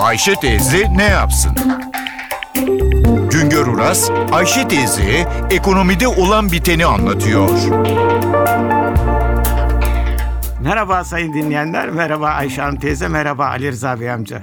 Ayşe teyze ne yapsın? Güngör Uras, Ayşe teyze ekonomide olan biteni anlatıyor. Merhaba sayın dinleyenler, merhaba Ayşe Hanım teyze, merhaba Ali Rıza Bey amca.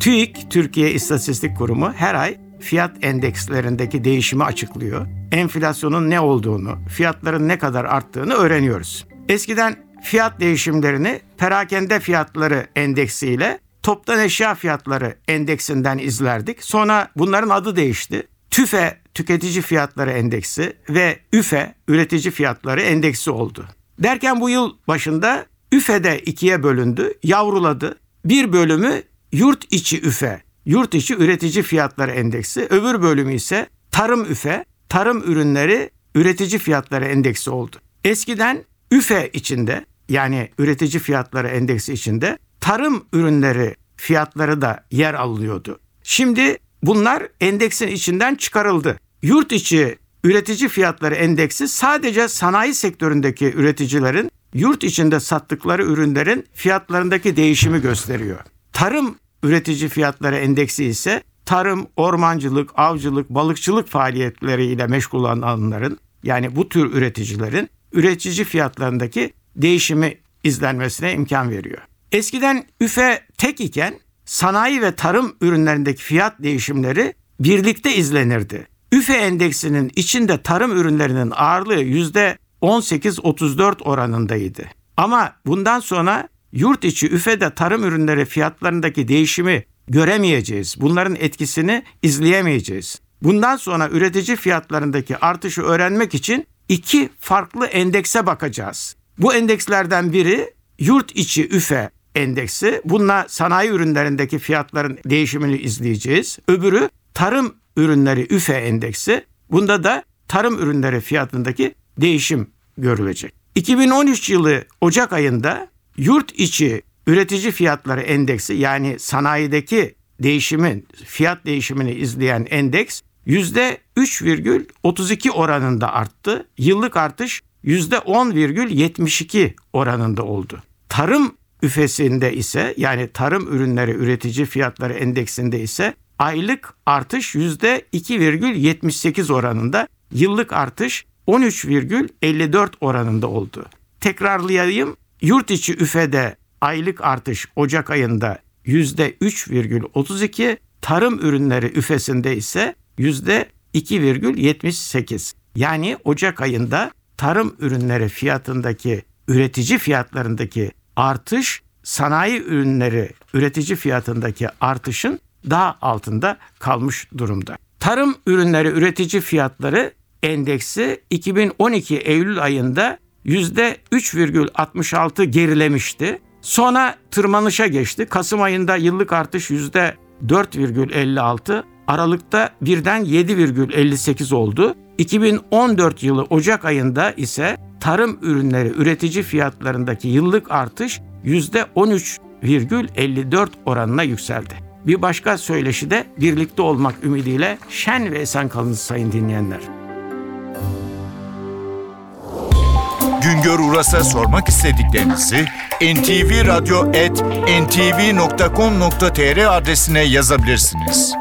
TÜİK, Türkiye İstatistik Kurumu her ay fiyat endekslerindeki değişimi açıklıyor. Enflasyonun ne olduğunu, fiyatların ne kadar arttığını öğreniyoruz. Eskiden fiyat değişimlerini perakende fiyatları endeksiyle toptan eşya fiyatları endeksinden izlerdik. Sonra bunların adı değişti. TÜFE tüketici fiyatları endeksi ve ÜFE üretici fiyatları endeksi oldu. Derken bu yıl başında ÜFE de ikiye bölündü, yavruladı. Bir bölümü yurt içi ÜFE, yurt içi üretici fiyatları endeksi, öbür bölümü ise tarım ÜFE, tarım ürünleri üretici fiyatları endeksi oldu. Eskiden ÜFE içinde yani üretici fiyatları endeksi içinde tarım ürünleri fiyatları da yer alıyordu. Şimdi bunlar endeksin içinden çıkarıldı. Yurt içi üretici fiyatları endeksi sadece sanayi sektöründeki üreticilerin yurt içinde sattıkları ürünlerin fiyatlarındaki değişimi gösteriyor. Tarım üretici fiyatları endeksi ise tarım, ormancılık, avcılık, balıkçılık faaliyetleriyle meşgul olanların yani bu tür üreticilerin üretici fiyatlarındaki değişimi izlenmesine imkan veriyor. Eskiden üfe tek iken sanayi ve tarım ürünlerindeki fiyat değişimleri birlikte izlenirdi. Üfe endeksinin içinde tarım ürünlerinin ağırlığı yüzde 18-34 oranındaydı. Ama bundan sonra yurt içi üfede tarım ürünleri fiyatlarındaki değişimi göremeyeceğiz. Bunların etkisini izleyemeyeceğiz. Bundan sonra üretici fiyatlarındaki artışı öğrenmek için iki farklı endekse bakacağız. Bu endekslerden biri yurt içi üfe endeksi. Bununla sanayi ürünlerindeki fiyatların değişimini izleyeceğiz. Öbürü tarım ürünleri üfe endeksi. Bunda da tarım ürünleri fiyatındaki değişim görülecek. 2013 yılı Ocak ayında yurt içi üretici fiyatları endeksi yani sanayideki değişimin fiyat değişimini izleyen endeks %3,32 oranında arttı. Yıllık artış %10,72 oranında oldu. Tarım üfesinde ise yani tarım ürünleri üretici fiyatları endeksinde ise aylık artış %2,78 oranında, yıllık artış 13,54 oranında oldu. Tekrarlayayım. Yurt içi üfede aylık artış Ocak ayında %3,32, tarım ürünleri üfesinde ise %2,78. Yani Ocak ayında tarım ürünleri fiyatındaki üretici fiyatlarındaki artış sanayi ürünleri üretici fiyatındaki artışın daha altında kalmış durumda. Tarım ürünleri üretici fiyatları endeksi 2012 Eylül ayında %3,66 gerilemişti. Sonra tırmanışa geçti. Kasım ayında yıllık artış %4,56, Aralıkta birden 7,58 oldu. 2014 yılı Ocak ayında ise tarım ürünleri üretici fiyatlarındaki yıllık artış %13,54 oranına yükseldi. Bir başka söyleşi de birlikte olmak ümidiyle şen ve esen kalın sayın dinleyenler. Güngör Uras'a sormak istediklerinizi ntvradio.com.tr adresine yazabilirsiniz.